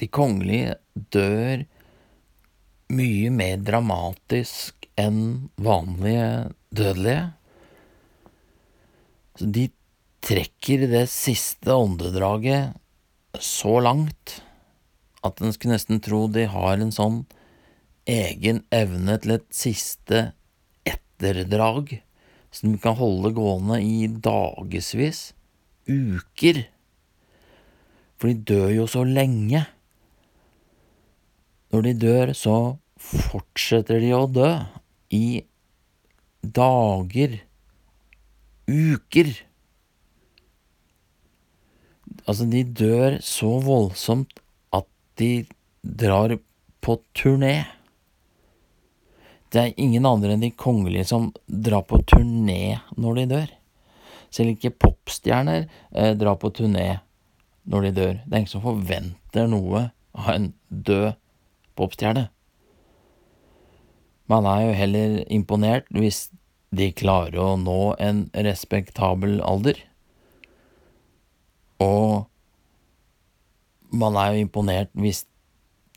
de kongelige dør mye mer dramatisk enn vanlige dødelige. Så de trekker det siste åndedraget så langt at en skulle nesten tro de har en sånn egen evne til et siste etterdrag som de kan holde gående i dagevis, uker. For de dør jo så lenge. Når de dør, så fortsetter de å dø i dager, uker. Altså, de dør så voldsomt at de drar på turné. Det er ingen andre enn de kongelige som drar på turné når de dør. Selv ikke popstjerner eh, drar på turné når de dør. Det er ingen som forventer noe av en død popstjerne. Man er jo heller imponert hvis de klarer å nå en respektabel alder. Og man er jo imponert hvis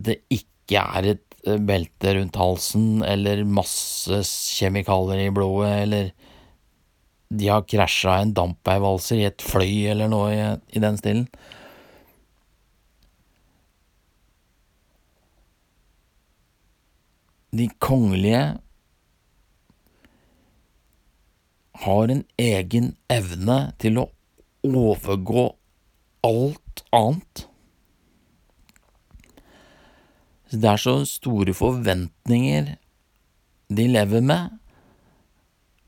det ikke er et belte rundt halsen eller masse kjemikalier i blodet, eller de har krasja en dampveivalser i et fly eller noe i, i den stilen. De kongelige har en egen evne til å overgå alt annet. Det er så store forventninger de lever med.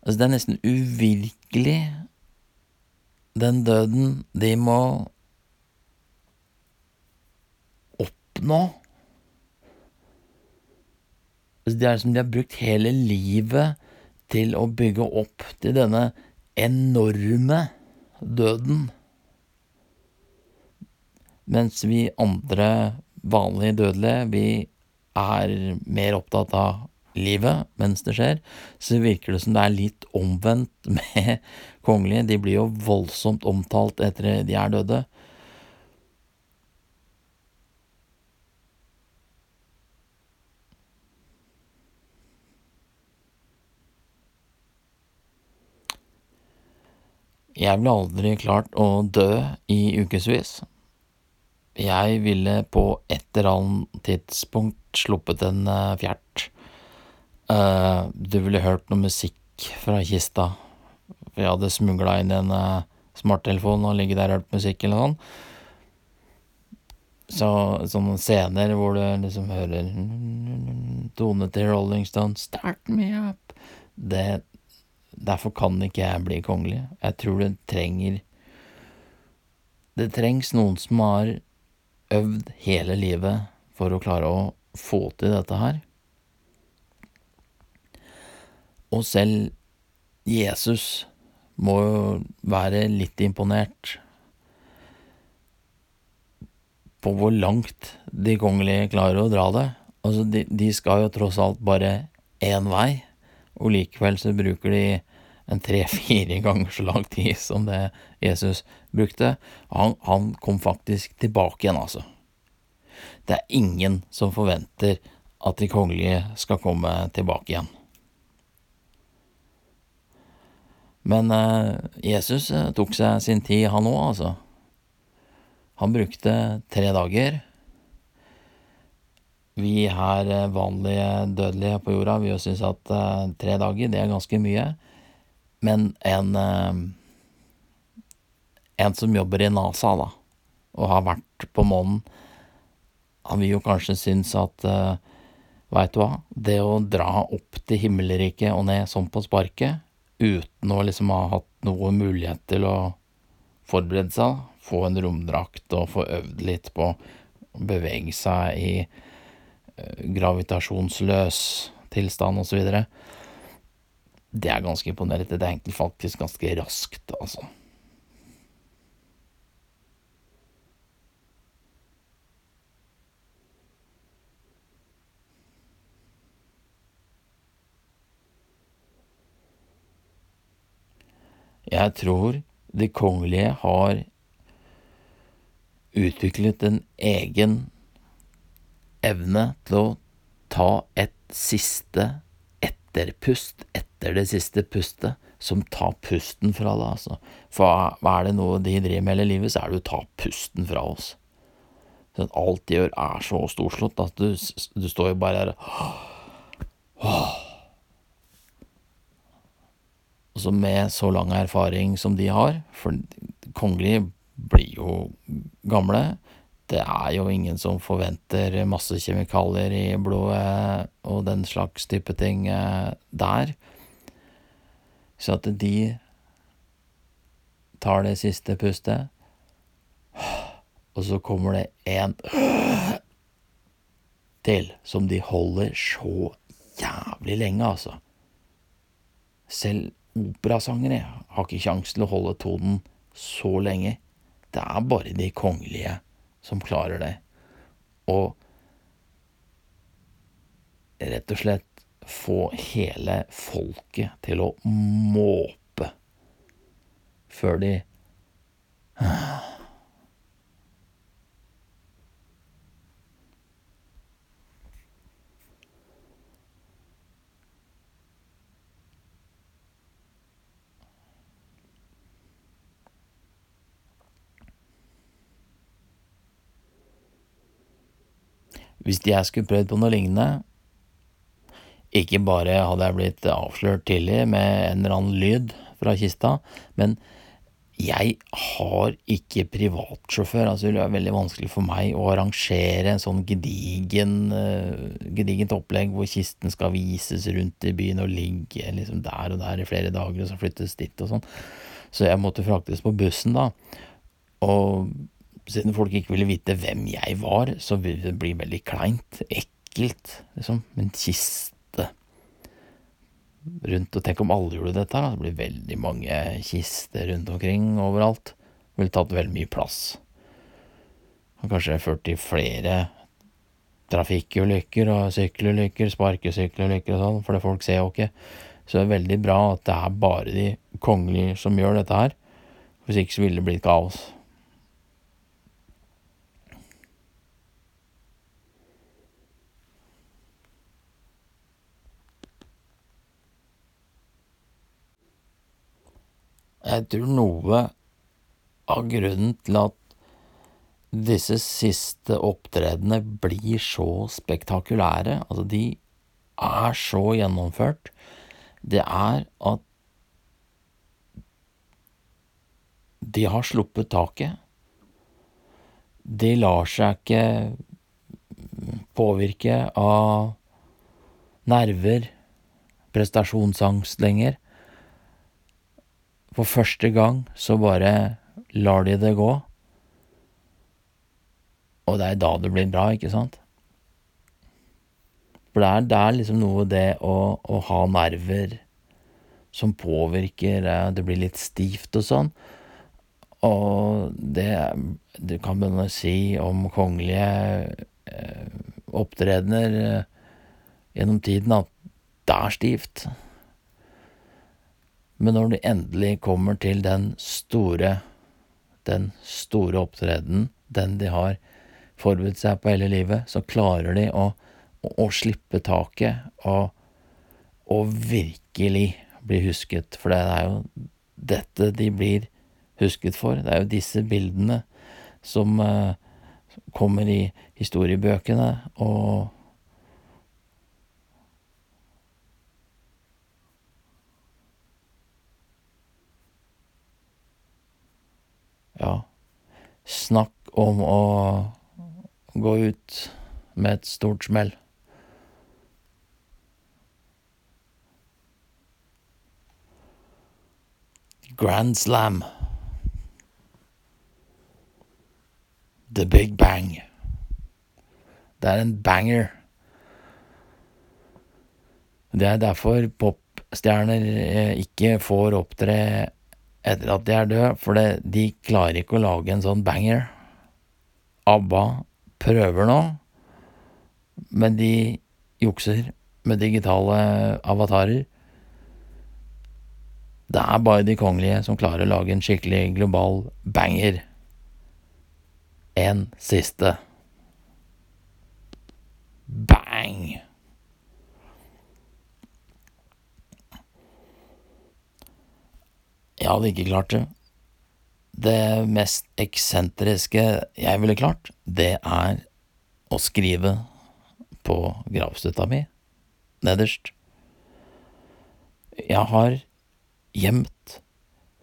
Altså, det er nesten uvirkelig, den døden de må oppnå. Altså, det er som de har brukt hele livet til å bygge opp til denne enorme døden. Mens vi andre vanlige dødelige, vi er mer opptatt av livet mens det skjer, så virker det som det er litt omvendt med kongelige. De blir jo voldsomt omtalt etter de er døde. Jeg ville aldri klart å dø i ukevis. Jeg ville på et eller annet tidspunkt sluppet en uh, fjert. Uh, du ville hørt noe musikk fra kista. For jeg hadde smugla inn en uh, smarttelefon og ligget der og hørt musikk eller noe sånt. Så sånne scener hvor du liksom hører tone til Rolling Stone, 'Start me up'. Det Derfor kan ikke jeg bli kongelig. Jeg tror det trenger Det trengs noen som har øvd hele livet for å klare å få til dette her. Og selv Jesus må jo være litt imponert på hvor langt de kongelige klarer å dra det. Altså, de, de skal jo tross alt bare én vei og likevel så bruker de en tre-fire ganger så lang tid som det Jesus brukte. Han, han, kom faktisk tilbake igjen, altså. Det er ingen som forventer at de kongelige skal komme tilbake igjen. Men eh, Jesus eh, tok seg sin tid, han òg, altså. Han brukte tre dager vi her eh, vanlige dødelige på jorda, vi syns at uh, tre dager, det er ganske mye. Men en uh, En som jobber i NASA, da, og har vært på månen, han vil jo kanskje synes at Veit du hva, det å dra opp til himmelriket og ned sånn på sparket, uten å liksom ha hatt noe mulighet til å forberede seg, få en romdrakt og få øvd litt på å bevege seg i Eh, gravitasjonsløs tilstand osv. Det er ganske imponerende. Det er egentlig faktisk ganske raskt, altså. Jeg tror de kongelige har utviklet en egen evne til å ta et siste etterpust etter det siste pustet, som tar pusten fra deg, altså. For er det noe de driver med hele livet, så er det å ta pusten fra oss. Så alt de gjør, er så storslått at du, du står jo bare her Og så med så lang erfaring som de har, for kongelige blir jo gamle, det er jo ingen som forventer masse kjemikalier i blodet og den slags type ting eh, der. Så at de tar det siste pustet, og så kommer det en til som de holder så jævlig lenge, altså. Selv operasangere har ikke kjangs til å holde tonen så lenge. Det er bare de kongelige som klarer det. Og rett og slett få hele folket til å måpe før de Hvis jeg skulle prøvd på noe lignende, ikke bare hadde jeg blitt avslørt tidlig med en eller annen lyd fra kista, men jeg har ikke privatsjåfør. Altså, det er veldig vanskelig for meg å arrangere en sånn gedigen, uh, gedigent opplegg hvor kisten skal vises rundt i byen og ligge liksom der og der i flere dager, og så flyttes dit og sånn. Så jeg måtte fraktes på bussen, da. Og siden folk ikke ville vite hvem jeg var, så vil det bli veldig kleint, ekkelt, liksom. En kiste rundt, og tenk om alle gjorde dette, det blir veldig mange kister rundt omkring overalt. Det ville tatt veldig mye plass. Og kanskje ført til flere trafikkulykker og sykkelulykker, sparkesykkelulykker og sånn, for det folk ser jo ikke. Så det er veldig bra at det er bare de kongelige som gjør dette her. Hvis ikke så ville det blitt kaos. Jeg tror noe av grunnen til at disse siste opptredenene blir så spektakulære, altså de er så gjennomført, det er at de har sluppet taket. De lar seg ikke påvirke av nerver, prestasjonsangst lenger. For første gang så bare lar de det gå. Og det er da det blir bra, ikke sant? For det er, det er liksom noe det å, å, ha nerver som påvirker eh, Det blir litt stivt og sånn. Og det du kan å si om kongelige eh, opptredener eh, gjennom tiden at det er stivt. Men når de endelig kommer til den store, den store opptredenen, den de har forberedt seg på hele livet, så klarer de å, å, å slippe taket og, og virkelig bli husket. For det er jo dette de blir husket for. Det er jo disse bildene som uh, kommer i historiebøkene, og Ja, snakk om å gå ut med et stort smell. Grand Slam. The Big Bang. Det er en banger. Det er derfor popstjerner eh, ikke får opptre etter at de er døde, for det, de klarer ikke å lage en sånn banger. ABBA prøver nå, men de jukser med digitale avatarer. Det er bare de kongelige som klarer å lage en skikkelig global banger. En siste. bang! Jeg hadde ikke klart det. Det mest eksentriske jeg ville klart, det er å skrive på gravstøtta mi, nederst. Jeg har gjemt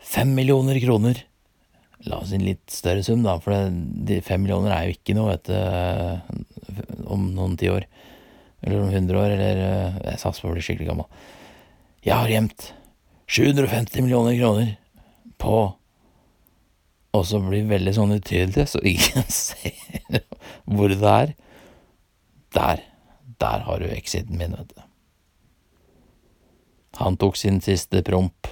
fem millioner kroner. La oss si en litt større sum, da, for de fem millioner er jo ikke noe, vet du, om noen tiår. Eller om hundre år, eller Jeg satser på å bli skikkelig gammel. Jeg har gjemt 750 millioner kroner på Og så blir veldig sånn utydelig, så ingen ser hvor det er. Der. Der har du exiten min, vet du. Han tok sin siste promp